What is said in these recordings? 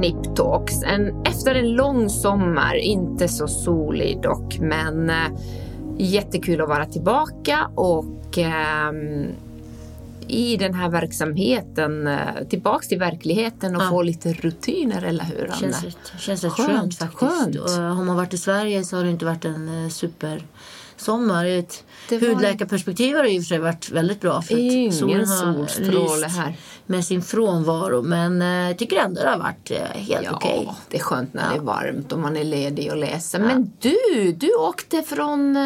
Nip Talks. En, efter en lång sommar, inte så solig dock, men eh, jättekul att vara tillbaka och eh, i den här verksamheten, eh, tillbaks till verkligheten och Ja. få lite rutiner, eller hur Anna? Känns rätt, känns rätt Skönt, skönt, faktiskt. skönt. Och, eh, har man varit i Sverige så har det inte varit en eh, supersommar. Ur ett Det var- hudläkarperspektiv har det i och för sig varit väldigt bra. För Ingen solen har lyst här. med sin frånvaro. Men jag tycker ändå det har varit helt Ja, okej. det är skönt när Ja. det är varmt och man är ledig och läser. Men du, du åkte från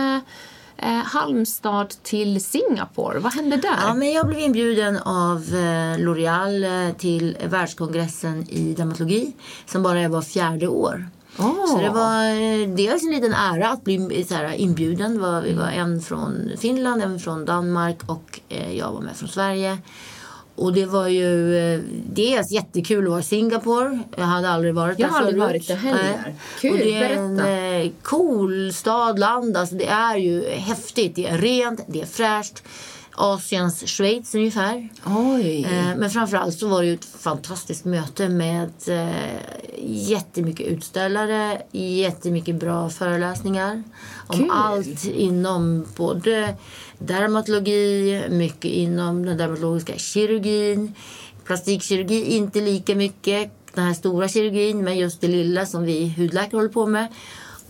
eh, Halmstad till Singapore. Vad hände där? Ja, men jag blev inbjuden av eh, L'Oreal eh, till världskongressen i dermatologi som bara var fjärde år. Åh. Så det var eh, dels en liten ära att bli så här, inbjuden. Det var, vi var en från Finland, en från Danmark och jag var med från Sverige. Och det var ju eh, dels jättekul att vara i Singapore. Jag hade aldrig varit Jag där har aldrig varit där heller. Kul, och det är en berätta. eh, cool stad, land. Alltså det är ju häftigt. Det är rent, det är fräscht. Asiens Schweiz ungefär. Oj. Eh, Men framförallt så var det ju ett fantastiskt möte med jättemycket utställare, jättemycket bra föreläsningar om Kul. allt inom både dermatologi, mycket inom den dermatologiska kirurgin, plastikkirurgi inte lika mycket, den här stora kirurgin, men just det lilla som vi hudläkare håller på med.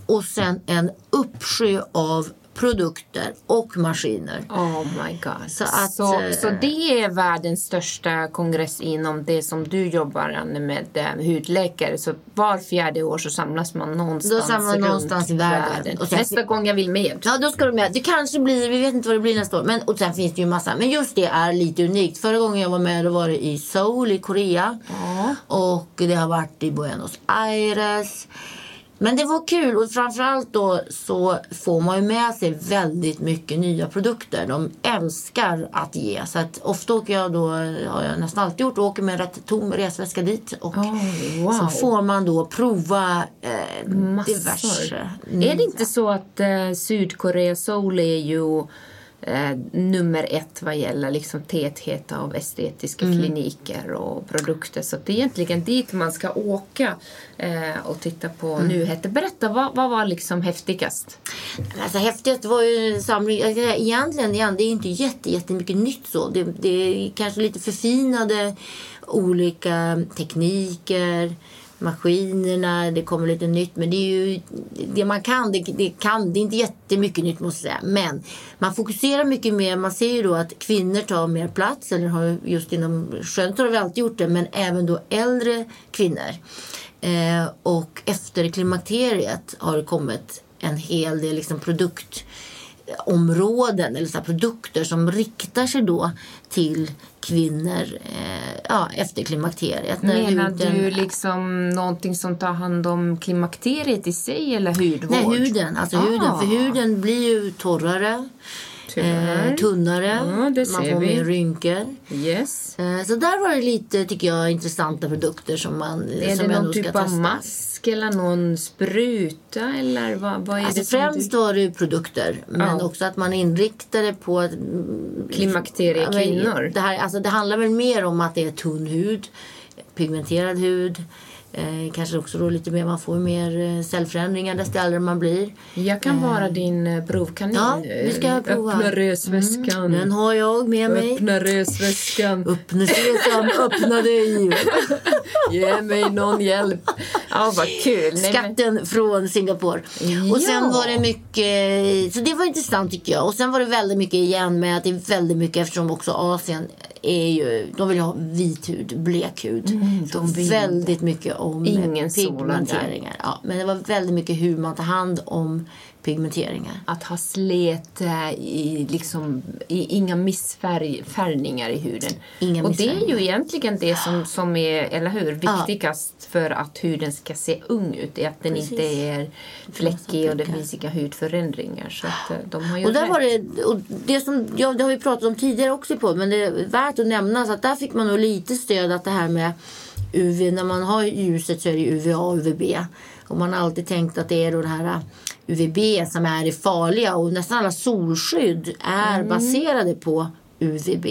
Och sen en uppsjö av produkter och maskiner. Oh my god. Så Så, att, så, eh, det är världens största kongress inom det som du jobbar med hudläkare. Så var fjärde år så samlas man någonstans, Då samlas runt någonstans i världen. Och sen- Nästa gång jag vill med. Ja, då ska du med. Det kanske blir, vi vet inte vad det blir nästa år. Men, och sen finns det ju massa. Men just det är lite unikt. Förra gången jag var med då var det i Seoul i Korea. Ja. Och det har varit i Buenos Aires. Men det var kul och framförallt då så får man ju med sig väldigt mycket nya produkter. De älskar att ge. Så att ofta åker jag då, har jag nästan alltid gjort, åker med en rätt tom resväska dit. Och Oj, wow. så får man då prova eh, Massor. diverse. Är det inte så att eh, Sydkorea, Seoul är ju eh, nummer ett vad gäller liksom täthet av estetiska Mm. kliniker och produkter. Så det är egentligen dit man ska åka eh, och titta på Mm. nyheter. Berätta, vad, vad var liksom häftigast? Alltså häftigt var ju samling. jag kan säga, Egentligen igen, det är inte jätte, jättemycket nytt så. Det, det är kanske lite förfinade olika tekniker, maskinerna, det kommer lite nytt. Men det är ju det man kan, det, det kan, det är inte jättemycket nytt måste jag säga. Men man fokuserar mycket mer, man ser ju då att kvinnor tar mer plats, eller har just inom skönhet har vi alltid gjort det, men även då äldre kvinnor. Eh, och efter klimakteriet har det kommit en hel del liksom produktområden eller så här produkter som riktar sig då till kvinnor eh, ja, efter klimakteriet. När Menar huden- du liksom någonting som tar hand om klimakteriet i sig eller hudvård? Nej, huden. Alltså huden. Ah. För huden blir ju torrare, Tyvärr. eh, tunnare. Ja, man får mer rynkor. Yes. Eh, så där var det lite, tycker jag, intressanta produkter som man Är som det någon typ av mask eller någon spruta eller vad, vad är Alltså det främst du... var det produkter, men Ja. också att man inriktade på att... Ja, Klimakteriekvinnor? Det, här, alltså det handlar väl mer om att det är tunn hud, pigmenterad hud. Eh, kanske också då lite mer, man får mer eh, cellförändringar desto äldre man blir. Jag kan vara din eh, provkanin. Ja, vi ska Eh, prova. Öppna resväskan. Den har jag med mig. Öppna resväskan. Öppna sesam, öppna dig. Ge mig någon hjälp. Ja, vad kul. Men- Skatten från Singapore. Och sen Ja. var det mycket, så det var intressant tycker jag. Och sen var det väldigt mycket igen med att det är väldigt mycket eftersom också Asien är ju, de vill ha vit hud, blek hud. Mm, de vill väldigt mycket om Ingen pigmenteringar. Ja, men det var väldigt mycket hur man tar hand om pigmenteringar. Att ha slet eh, i, liksom, i inga missfärgningar i huden. Inga och det är ju egentligen det som, som är, eller hur, viktigast för att huden ska se ung ut. Är att den Precis. inte är fläckig och det finns inga hudförändringar. Så att, eh, de har ju Och där rätt. var det, och det, som, ja, det har vi pratat om tidigare också på, men det är värt att nämna så att där fick man nog lite stöd att det här med UV, när man har ljuset så är det UVA och UVB. Och man har alltid tänkt att det är då det här UVB som är det farliga och nästan alla solskydd är baserade på UVB.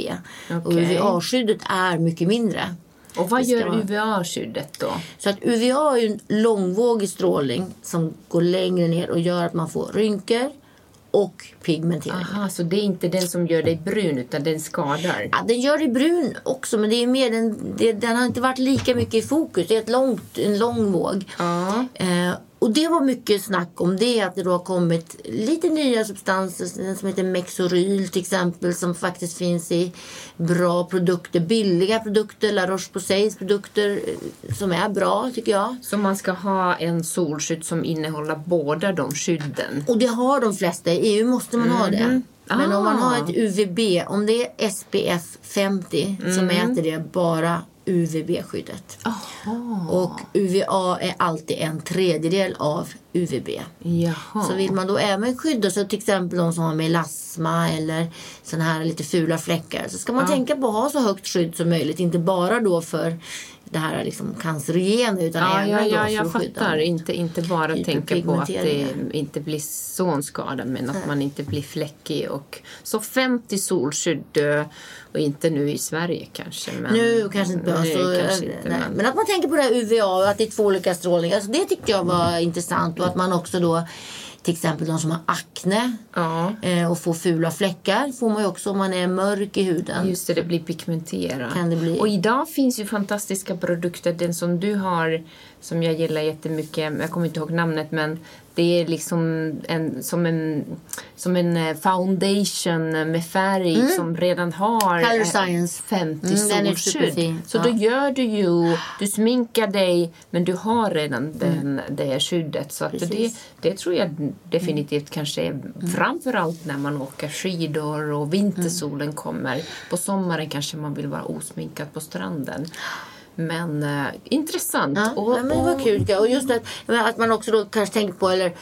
Och Okej. UVA-skyddet är mycket mindre. Och vad gör UVA-skyddet då? Så att UVA är en långvågig strålning som går längre ner och gör att man får rynkor och pigmentering. Aha, så det är inte den som gör dig brun utan den skadar? Ja, den gör dig brun också, men det är mer den, det, den har inte varit lika mycket i fokus. Det är ett långt, en lång våg. Ja. Eh, och det var mycket snack om det, att det då har kommit lite nya substanser, som heter Mexoryl till exempel, som faktiskt finns i bra produkter, billiga produkter, La Roche-Posays produkter, eh, som är bra tycker jag. Så man ska ha en solskydd som innehåller båda de skydden? Och det har de flesta. I EU måste man ha det. Men om man har ett UVB, om det är SPF 50 så mäter det bara UVB-skyddet. Och UVA är alltid en tredjedel av UVB. Jaha. Så vill man då även skydda sig, till exempel de som har melasma eller såna här lite fula fläckar, så ska man tänka på att ha så högt skydd som möjligt. Inte bara då för det här liksom cancerogena utan Ja, även ja, ja, jag fattar. Inte, inte bara tänka på att det inte blir zonskada men att man inte blir fläckig. Och, så 50 solskydd och inte nu i Sverige kanske. Men, Nu kanske inte behövs. Nej, så- kanske nej. inte, men- Men att man tänker på det här UVA och att det är två olika strålningar. Alltså det tyckte jag var intressant. Och att man också då, till exempel de som har akne Ja, eh, och får fula fläckar får man också om man är mörk i huden. just det, det blir pigmenterat. Kan det bli. Och idag finns ju fantastiska produkter. Den som du har, som jag gillar jättemycket, jag kommer inte ihåg namnet, men det är liksom en, som, en, som en eh, foundation med färg som redan har Mm. Color eh, Science. 50 Mm, solskydd. Så Ja. då gör du ju, du sminkar dig men du har redan den, det skyddet. Så det, Mm. Mm. det tror jag definitivt kanske är framförallt när man åker skidor och vintersolen Mm. kommer. På sommaren kanske man vill vara osminkad på stranden. Men eh, intressant. Ja, och, nej, men det var kul. Och just att, att man också då kanske tänker på, eller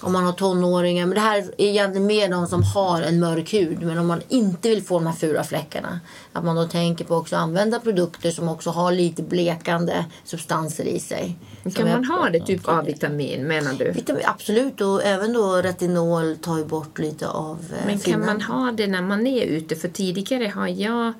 om man har tonåringar, men det här är egentligen mer de som har en mörk hud. Men om man inte vill få de här fula fläckarna, att man då tänker på också att använda produkter som också har lite blekande substanser i sig. Kan man ha det typ. A-vitamin menar du? Vitamin, absolut, och även då retinol tar ju bort lite av eh, Men kan man ha det när man är ute? För tidigare har jag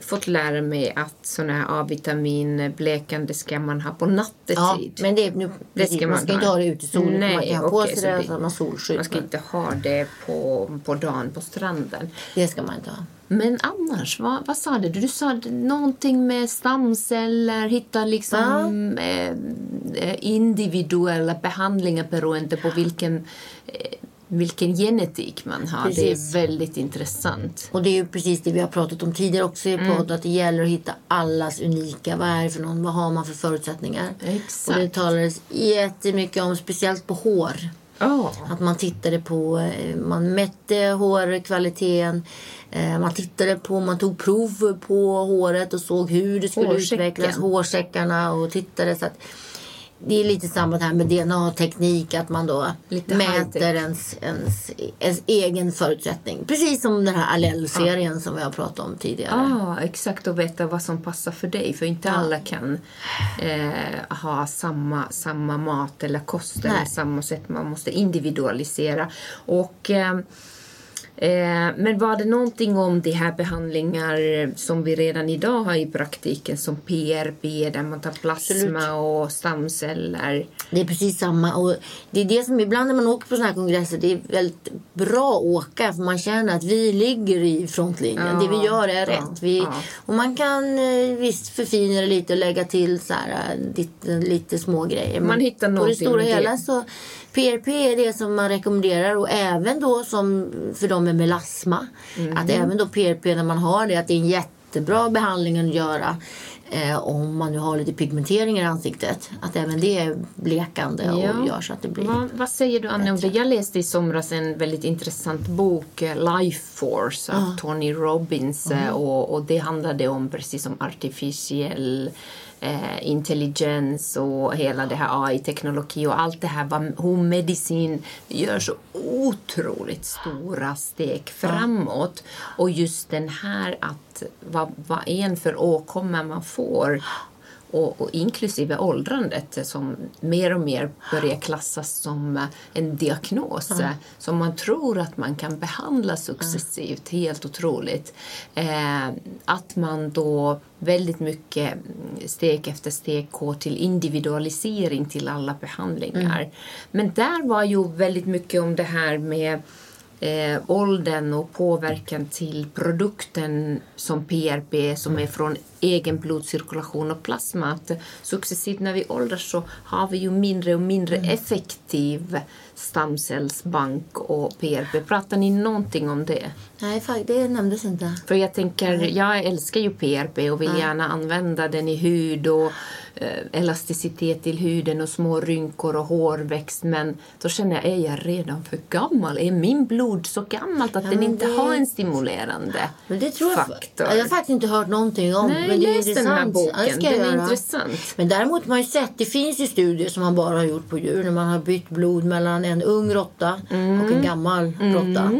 fått lära mig att såna här A-vitamin blekande ska man ha på nattetid. Ja, men det, nu, Det ska man man ska ha. inte ha det ute i solen. Nej, man kan ha på sig det, man solskydd. Man ska inte ha det på, på dagen på stranden. Det ska man inte ha. Men annars, vad, vad sa du? Du sa någonting med stamceller, hitta liksom eh, eh, individuella behandlingar beroende på vilken, eh, vilken genetik man har. Precis. Det är väldigt intressant. Och det är ju precis det vi har pratat om tidigare också i podd. Att det gäller att hitta allas unika. Vad är det för någon? Vad har man för förutsättningar? Exakt. Och det talades jättemycket om, speciellt på hår. Ja. Att man tittade på, eh, man mätte hårkvaliteten. eh, Man tittade på, man tog prov på håret och såg hur det skulle Hårsäcken. utvecklas. Hårsäckarna och tittade. Så att det är lite samma här med DNA-teknik. Att man då Lite mäter ens, ens, ens egen förutsättning. Precis som den här allelserien som vi har pratat om tidigare. Ja, exakt. Och veta vad som passar för dig. För inte alla kan eh, ha samma, samma mat eller kost eller samma sätt. Man måste individualisera. Och... Eh, men var det någonting om de här behandlingar som vi redan idag har i praktiken som PRP där man tar plasma Absolut. och stamceller? Det är precis samma. Och det är det som ibland när man åker på såna här kongresser, det är väldigt bra att åka för man känner att vi ligger i frontlinjen. Ja, det vi gör är ja, rätt. Vi, ja. Och man kan eh, visst förfina det lite och lägga till så här, eh, lite, lite små grejer. Man hittar På det någonting stora hela så PRP är det som man rekommenderar och även då som för de med melasma. Mm. Att även då PRP när man har det, att det är en jättebra behandling att göra. Eh, om man nu har lite pigmenteringar i ansiktet. Att även det är blekande och Ja. gör så att det blir... Vad, vad säger du Anne om det? Jag läste i somras en väldigt intressant bok, eh, Life Force av Tony Robbins. eh, Och, och det handlade om precis som artificiell eh, intelligens och hela det här AI-teknologi och allt det här vad hur medicin gör så otroligt stora steg framåt. Och just den här att vad, vad en för åkomma man får och, och inklusive åldrandet som mer och mer börjar klassas som eh, en diagnos eh, som man tror att man kan behandla successivt. Helt otroligt. Eh, att man då väldigt mycket mm, steg efter steg går till individualisering till alla behandlingar. Mm. Men där var ju väldigt mycket om det här med eh, åldern och påverkan till produkten som PRP som är från egen blodcirkulation och plasma. Att successivt när vi åldras så har vi ju mindre och mindre effektiv stamcellsbank och PRP. Pratar ni någonting om det? Nej, det nämndes inte. För jag tänker, jag älskar ju PRP och vill gärna använda den i hud och eh, elasticitet till huden och små rynkor och hårväxt. Men då känner jag, är jag redan för gammal? Är min blod så gammalt att den men inte det- har en stimulerande Men det tror jag, faktor? jag har faktiskt inte hört någonting om. Nej, men det är läs den här boken. Ja, Den är intressant. Men däremot har man ju sett, det finns ju studier som man bara har gjort på djur när man har bytt blod mellan en ung råtta och Mm. en gammal råtta.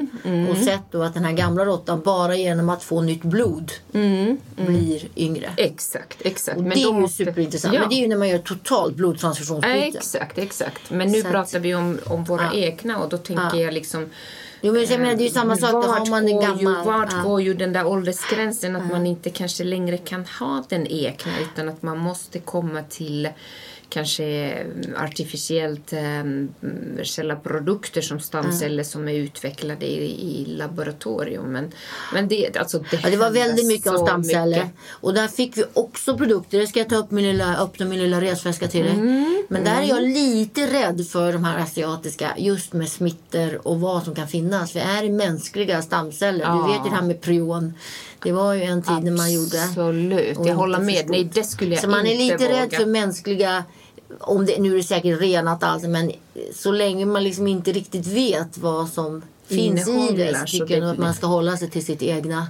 Och sett då att den här gamla råttan bara genom att få nytt blod blir yngre. Exakt, exakt. Och Men det är ju måste- superintressant. Ja. Men det är ju när man gör totalt blodtransfusionsbyte. Exakt, exakt. Men nu Så pratar vi om, om våra Ja. egna och då tänker Ja. jag liksom Jo, men jag menar, det är ju samma sak. Vart har man en gammal... Ju, vart ja. går ju den där åldersgränsen att man inte kanske längre kan ha den egna utan att man måste komma till kanske artificiellt källa produkter som stamceller som är utvecklade i, i laboratorium. Men, men det, alltså, det, Ja, det var väldigt mycket om stamceller. mycket. Och där fick vi också produkter. Det ska jag ta upp min lilla, öppna min lilla resväska till dig. Mm, Men där är jag lite rädd för de här asiatiska. Just med smittor och vad som kan finnas. Det är mänskliga stamceller. Ja. Du vet ju det här med prion. Det var ju en tid när man gjorde. Absolut, jag håller med. Nej, det skulle jag Så man är lite rädd våga. för mänskliga om det, nu är det säkert renat allt men så länge man liksom inte riktigt vet vad som finns i det så tycker jag att man ska hålla sig till sitt egna.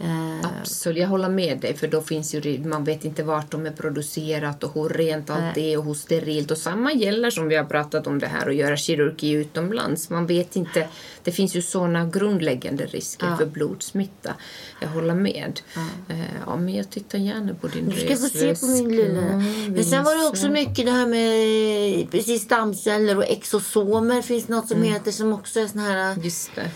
Eh, Absolut, jag håller med dig. För då finns ju, man vet inte vart de är producerat och hur rent allt är och hur sterilt. Och samma gäller som vi har pratat om det här att göra kirurgi utomlands. Man vet inte, det finns ju sådana grundläggande risker för blodsmitta. Jag håller med. Ja. ja, men jag tittar gärna på din Du ska få se på min resväska. lilla. Men sen var det också mycket det här med precis stamceller och exosomer finns något som Mm. heter som också är sån här Just det.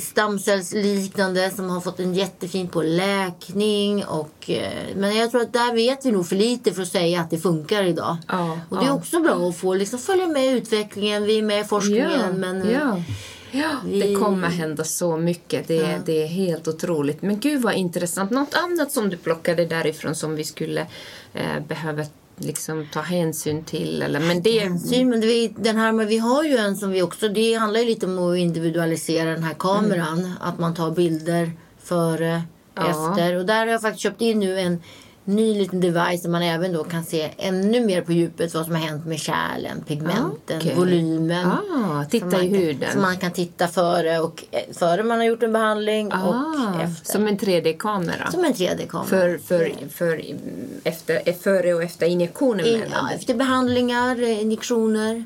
Stamcellsliknande som har fått en jättefin på läkning. Och, eh, men jag tror att där vet vi nog för lite för att säga att det funkar idag. Ja, och det är ja. också bra att få liksom, följa med utvecklingen. Vi är med i forskningen. men, eh, ja. Ja, vi- det kommer hända så mycket. Det, det är helt otroligt. Men gud vad intressant. Något annat som du plockade därifrån som vi skulle eh, behöva liksom ta hänsyn till? Eller, men det, Hänsyn, men det, vi- den här, men vi har ju en som vi också, det handlar ju lite om att individualisera den här kameran. Att man tar bilder före, Ja. efter. Och där har jag faktiskt köpt in nu en ny liten device där man även då kan se ännu mer på djupet vad som har hänt med kärlen, pigmenten, Okej. volymen. Ah, titta i huden. Så man kan titta före, och, eh, före man har gjort en behandling och ah, efter. som en 3D-kamera. Som en 3D-kamera. För, för, för efter, före och efter injektionen In, ja, efter behandlingar, eh, injektioner.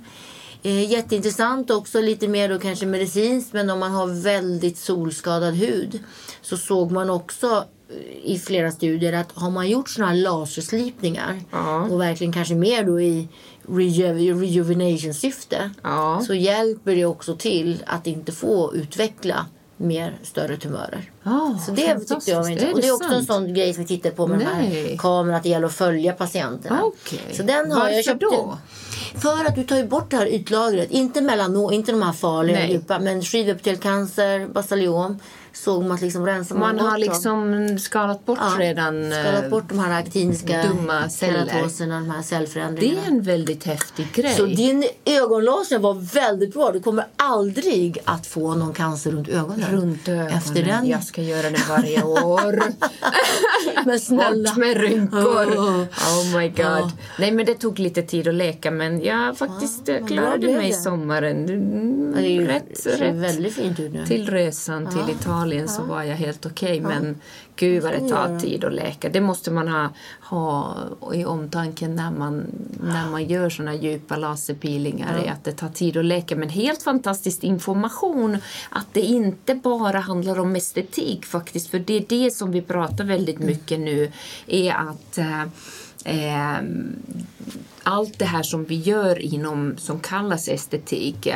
Eh, jätteintressant också, lite mer då kanske medicinskt. Men om man har väldigt solskadad hud så såg man också i flera studier att har man gjort såna här laserslipningar Ja. och verkligen kanske mer då i reju- rejuvenation-syfte Ja. så hjälper det också till att inte få utveckla mer större tumörer. Ah, Så det tyckte jag var intressant. Och det är också en sån grej som vi tittar på med den här Nej. kameran. Att det gäller att följa patienterna. Okej. Så den har Varför jag köpt. då? För att du tar ju bort det här ytlagret. Inte mellan, inte de här farliga Nej. djupa. Men skivepitelcancer, basaliom. Såg man att liksom rensar Man bort har dem. liksom skalat bort Ja, redan skalat eh, bort de här aktiniska dumma celler. de här Det cellförändringarna. är en väldigt häftig grej. Så din ögonlaser var väldigt bra. Du kommer aldrig att få någon cancer runt ögonen. Runt ögonen. Efter den. Jag ska göra det varje år. Men snälla. Bort med rynkor. Oh. Oh my god. Ja. Nej men det tog lite tid att leka men jag faktiskt eh, men klarade mig i det. sommaren. Mm, det är ju, rätt, ser rätt. väldigt fint ut nu. Till resan till Italien så var jag helt okej men gud vad det tar tid att läka. Det måste man ha, ha i omtanken när man, när man gör såna djupa laserpeelingar. är Att det tar tid att läka. Men helt fantastisk information att det inte bara handlar om estetik faktiskt för det är det som vi pratar väldigt mycket nu är att eh, eh, allt det här som vi gör inom som kallas estetik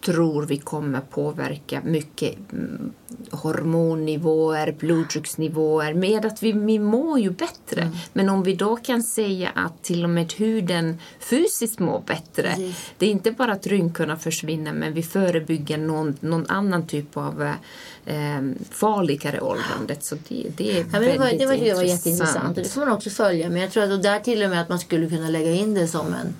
tror vi kommer påverka mycket mm, hormonnivåer, blodtrycksnivåer med att vi, vi mår ju bättre. Mm. Men om vi då kan säga att till och med huden fysiskt mår bättre. Mm. Det är inte bara att rynkorna försvinner men vi förebygger någon, någon annan typ av eh, farligare åldrandet. Så det, det är ja, det var, det var, det var jätteintressant och det får man också följa. Men jag tror att där till och med att man skulle kunna lägga in det som en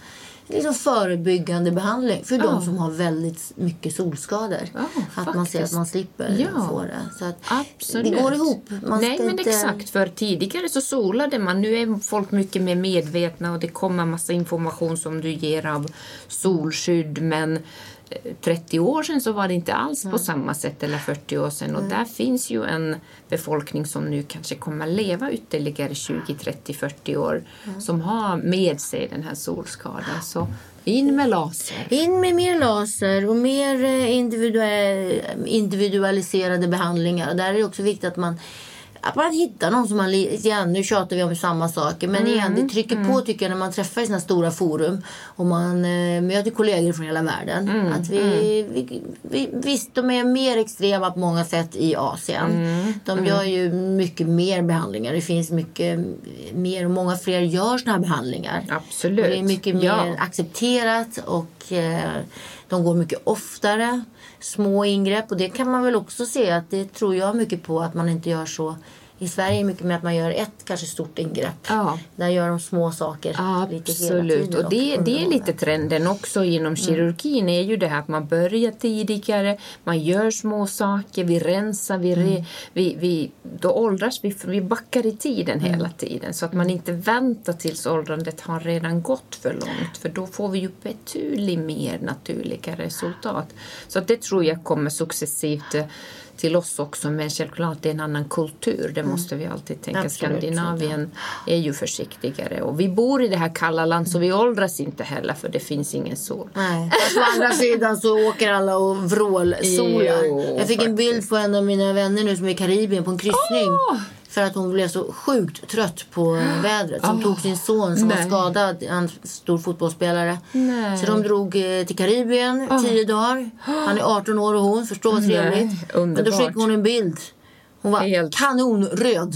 liksom förebyggande behandling för ja. de som har väldigt mycket solskador. Ja, att faktiskt. man ser att man slipper ja. få det. Så Absolut. Det går ihop. Man Nej, men inte... exakt. För tidigare så solade man. Nu är folk mycket mer medvetna och det kommer massa information som du ger av solskydd. Men 30 år sedan så var det inte alls på samma sätt, eller 40 år sedan. Och där finns ju en befolkning som nu kanske kommer leva ytterligare 20, 30, 40 år som har med sig den här solskadan. Så in med laser. In med mer laser och mer eh, individualiserade behandlingar. Där är det också viktigt att man att man hittar någon som man... Igen, nu tjatar vi om samma saker. Men mm. igen, det trycker mm. på tycker jag när man träffar i sådana stora forum och man eh, möter kollegor från hela världen. Mm. Att vi, mm. vi, vi, visst, de är mer extrema på många sätt i Asien. Mm. De gör mm. ju mycket mer behandlingar. Det finns mycket mer och många fler gör sådana här behandlingar. Absolut. Och det är mycket mer ja. accepterat och eh, de går mycket oftare små ingrepp. Och det kan man väl också se att det tror jag mycket på att man inte gör så i Sverige är mycket mer att man gör ett kanske stort ingrepp. Ja. Där gör de små saker Absolut. lite hela tiden. Och det, det är lite trenden också inom mm. kirurgin är ju det här att man börjar tidigare, man gör små saker, vi rensar, vi, mm. vi, vi, då åldras vi, vi backar i tiden mm. hela tiden så att man inte väntar tills åldrandet har redan gått för långt för då får vi ju betydligt mer naturliga resultat. Så det tror jag kommer successivt till oss också men självklart det är en annan kultur. Det mm. måste vi alltid tänka. Absolut, Skandinavien är ju försiktigare och vi bor i det här kalla landet så vi åldras inte heller för det finns ingen sol. Nej. Fast å andra sidan så åker alla och vrålsolar. Jag fick en bild på en av mina vänner nu som är i Karibien på en kryssning. Oh! För att hon blev så sjukt trött på vädret. Som oh. tog sin son som Nej. var skadad, en stor fotbollsspelare. Nej. Så de drog eh, till Karibien oh. tio dagar. Han är 18 år och hon, förstår vad trevligt. Men då skickade hon en bild hon var Helt... kanonröd.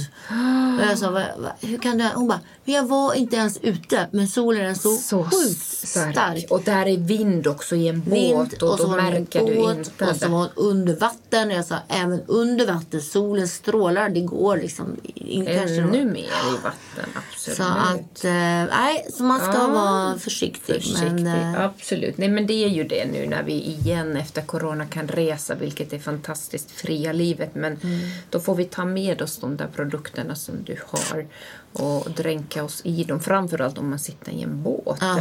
Och jag sa, va, va, hur kan du? Hon bara, men jag var inte ens ute. Men solen är så, så sjukt stark. stark. Och där är vind också i en båt. Vind, och, och då märker båt, du inte. Och så var hon under vatten. Och jag sa, även under vatten. Solen strålar. Det går liksom. Ännu mer i vatten, absolut. Så att, eh, nej, så man ska ja, vara försiktig. försiktig. Men, äh, absolut. Nej, men det är ju det nu när vi igen efter corona kan resa. Vilket är fantastiskt. Fria livet. Men mm då får vi ta med oss de där produkterna som du har och dränka oss i dem. Framförallt om man sitter i en båt. Ja.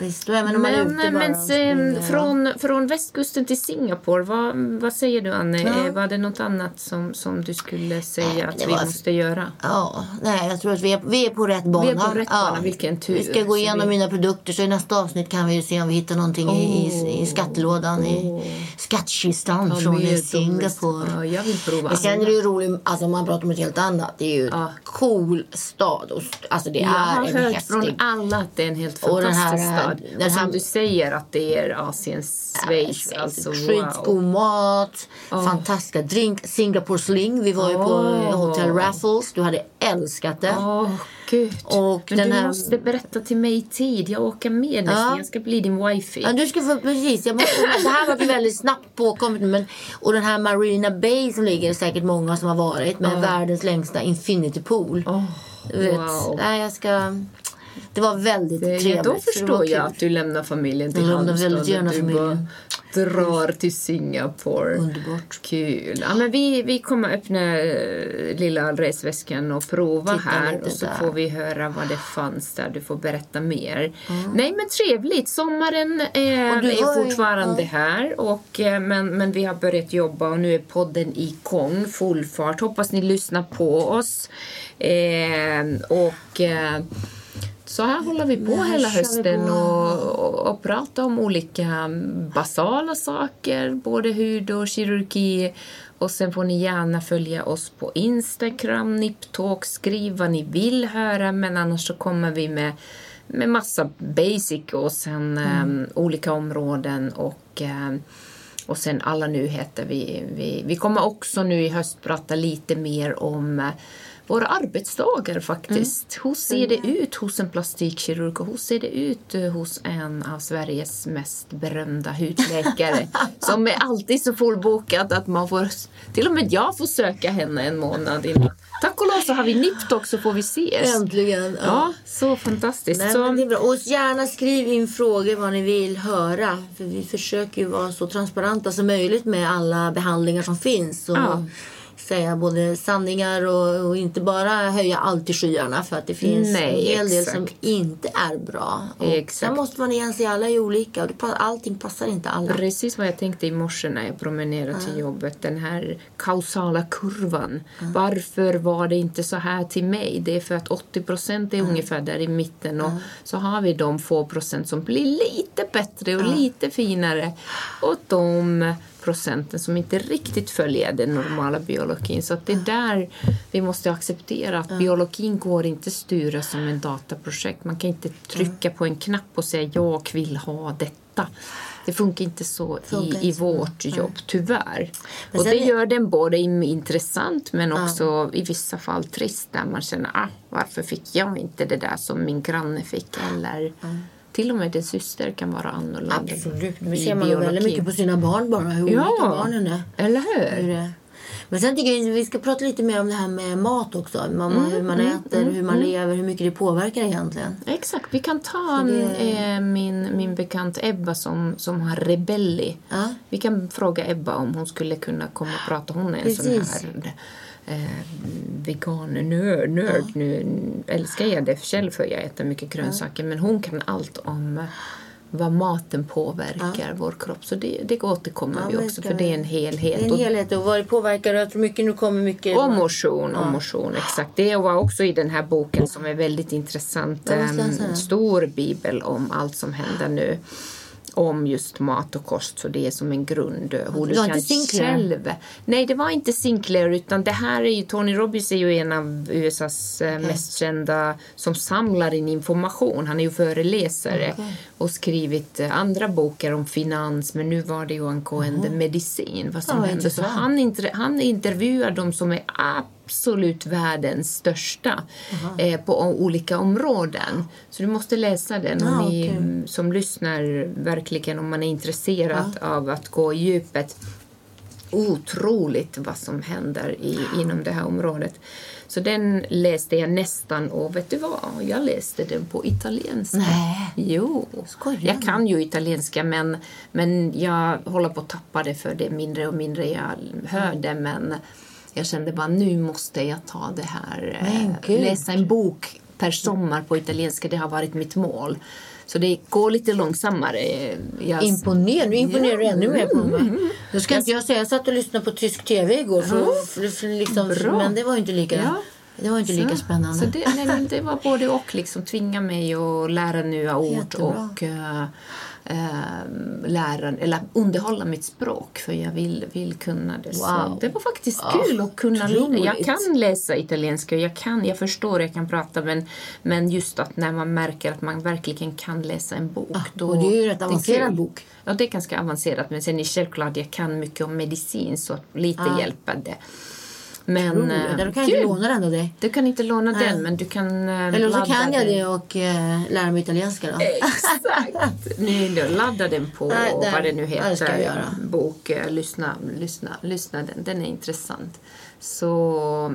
Visst, men, men, men sen, från, från västkusten till Singapore, vad, vad säger du Anne? Ja. Var det något annat som, som du skulle säga nej, att vi var... måste göra? Ja, nej, jag tror att vi är, vi är på rätt bana. Vi är på rätt bana, ja. vilken tur. Vi ska gå igenom vi... mina produkter så i nästa avsnitt kan vi se om vi hittar någonting oh. i, i, skattelådan, oh. i skattkistan ja, från Singapore. Ja, jag vill prova. Men sen är det ju roligt, alltså man pratar om ett helt annat, det är ju ja. cool stad. Alltså det jag är har hört från alla att det är en helt fantastisk stad Den och som du säger att det är Asiens Schweiz. Ja, alltså, wow. god mat, oh. fantastiska drink. Singapore Sling. Vi var ju på Hotel Raffles. Du hade älskat det. Oh. Gud. Och Men du här... måste berätta till mig i tid. Jag åker med nästan. Ja. Jag ska bli din wifi. Ja, du ska få, precis. Jag måste, det här var väldigt snabbt påkommet. Men, och den här Marina Bay som ligger säkert många som har varit med oh. världens längsta infinity pool. Oh. Wow. Nej, jag ska... Det var väldigt det, trevligt. Då förstår jag att du lämnar familjen till Halmstad. Jag väldigt gärna familjen. drar till Singapore. Underbart. Kul. Ja, men vi, vi kommer öppna äh, lilla resväskan och prova Titta här. Och så där. får vi höra vad det fanns där. Du får berätta mer. Mm. Nej men trevligt. Sommaren äh, är fortfarande ja. här. Och, äh, men, men vi har börjat jobba och nu är podden igång. Full fart. Hoppas ni lyssnar på oss. och så här håller vi på hela hösten och, och prata om olika basala saker, både hud och kirurgi. Och sen får ni gärna följa oss på Instagram, Niptalk, skriv vad ni vill höra, men annars så kommer vi med med massa basic och sen mm. um, olika områden och um, och sen alla nyheter. Vi, vi, vi kommer också nu i höst prata lite mer om våra arbetsdagar faktiskt. Mm. Hur ser det ut hos en plastikkirurg och hur ser det ut uh, hos en av Sveriges mest berömda hudläkare som är alltid så fullbokad att man får, till och med jag får söka henne en månad innan. Tack och lov så har vi NIPT så får vi ses. Äntligen. Ja, ja så fantastiskt. Nej, så... det är bra. Och gärna skriv in frågor vad ni vill höra. För vi försöker ju vara så transparenta som möjligt med alla behandlingar som finns. Och... Ja säga både sanningar och, och, inte bara höja allt i skyarna för att det finns Nej, en hel del som inte är bra. Och exakt. Sen måste man igen se alla är olika och allting passar inte alla. Precis vad jag tänkte i morse när jag promenerade till jobbet. Den här kausala kurvan. Mm. Varför var det inte så här till mig? Det är för att 80 procent är mm. ungefär där i mitten och så har vi de få procent som blir lite bättre och lite finare. Och de procenten som inte riktigt följer den normala biologin. Så det är där vi måste acceptera att biologin går inte styra som en dataprojekt. Man kan inte trycka på en knapp och säga jag vill ha detta. Det funkar inte så funkar i, i vårt så. jobb, tyvärr. Och det gör den både intressant men också ja. i vissa fall trist där man känner ah, varför fick jag inte det där som min granne fick eller mm till och med din syster kan vara annorlunda. Absolut. Det ser man biologi. väldigt mycket på sina barn bara, hur ja, olika barnen är. eller hur? hur men sen tycker jag vi ska prata lite mer om det här med mat också. Man, mm, hur man mm, äter, mm, hur man mm. lever, hur mycket det påverkar egentligen. Exakt. Vi kan ta det... eh, min, min bekant Ebba som, som har rebelli. Ja. Vi kan fråga Ebba om hon skulle kunna komma och prata. Hon är en Precis. sån här eh, vegan-nörd. Nörd. Ja. Nu älskar jag det själv för jag äter mycket grönsaker. Ja. Men hon kan allt om vad maten påverkar ja. vår kropp. Så det, det återkommer ja, vi också för det är en helhet. Det är en helhet och vad det påverkar jag tror mycket nu kommer mycket. Och motion, ja. och motion, exakt. Det var också i den här boken som är väldigt intressant. En stor bibel om allt som händer nu om just mat och kost så det är som en grund. Hur du kan själv... Nej, det var inte Sinclair utan det här är ju Tony Robbins är ju en av USAs eh, okay. mest kända som samlar in information. Han är ju föreläsare okay. och skrivit eh, andra böcker om finans men nu var det ju angående mm. medicin, vad som ja, händer. Så han, inter, han intervjuar de som är absolut världens största eh, på olika områden. Så du måste läsa den om ah, ni okay. som lyssnar verkligen om man är intresserad ah. av att gå i djupet. Otroligt vad som händer i, inom det här området. Så den läste jag nästan och vet du vad? Jag läste den på italienska. Nej. Jo. Skojar. Jag kan ju italienska men, men jag håller på att tappa det för det mindre och mindre jag hör det. Men jag kände bara nu måste jag ta det här. Eh, läsa en bok per sommar på italienska. Det har varit mitt mål. Så det går lite långsammare. Jag... Imponerande. Nu imponerar ja. ännu mer på mig. Mm. Ska jag... inte jag säga. Jag satt och lyssnade på tysk tv igår. För, ja. för, för liksom, men det var inte lika... Ja. Det var inte så, lika spännande. Så det, nej, det var både och. Liksom, tvinga mig att lära nya ord Jättebra. och uh, eh, lära, eller underhålla mitt språk för jag vill, vill kunna det. Wow. Det var faktiskt oh, kul att kunna roligt. Jag kan läsa italienska, jag, kan, jag förstår, jag kan prata men, men just att när man märker att man verkligen kan läsa en bok. Ah, då, och det är ju en rätt avancerad bok. Ja, det är ganska avancerat men sen är självklart jag kan mycket om medicin så lite ah. hjälper det. Men, äh, du kan inte låna den av dig. Du kan inte låna Nej. den men du kan äh, Eller så kan jag det och äh, lära mig italienska då. Exakt! Nej, då, ladda den på Nej, den, vad det nu heter. Bok, lyssna, lyssna, lyssna den. Den är intressant. Så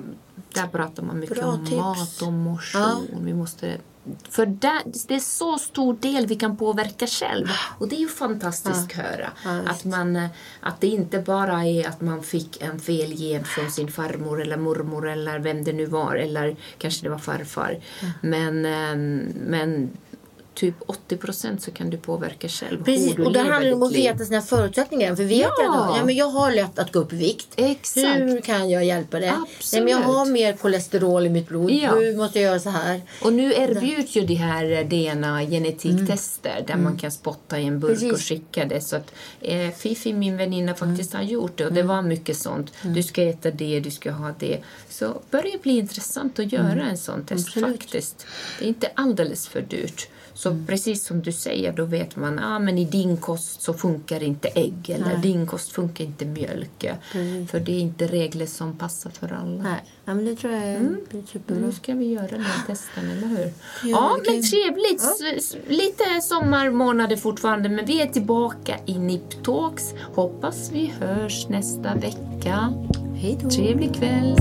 där pratar man mycket Bra om tips. mat och motion. Ja. Vi måste för det, det är så stor del vi kan påverka själv. Och det är ju fantastiskt att höra. Att, man, att det inte bara är att man fick en fel gen från sin farmor eller mormor eller vem det nu var. Eller kanske det var farfar. Men, ehm, men typ 80 procent så kan du påverka själv Precis, och det handlar om att liv. veta sina förutsättningar. För vet Ja. jag att ja, men jag har lätt att gå upp i vikt. Exakt. Hur kan jag hjälpa det? Nej, men jag har mer kolesterol i mitt blod. Ja. Hur måste jag göra så här? Och nu erbjuds ju de här DNA-genetiktester där man kan spotta i en burk Precis. och skicka det. Så att eh, Fifi, min väninna, faktiskt har gjort det och det var mycket sånt. Du ska äta det, du ska ha det. Så börjar bli intressant att göra en sån test Absolut. faktiskt. Det är inte alldeles för dyrt. Så precis som du säger, då vet man ah, men i din kost så funkar inte ägg eller Nej. din kost funkar inte mjölk. För det är inte regler som passar för alla. Nej, ja, men det tror jag Mm. blir superbra. Nu ska vi göra den testen, eller hur? Ja, Ja, det kan- men trevligt. S- Lite sommarmånader fortfarande, men vi är tillbaka i Niptalks. Hoppas vi hörs nästa vecka. Hej då. Trevlig kväll.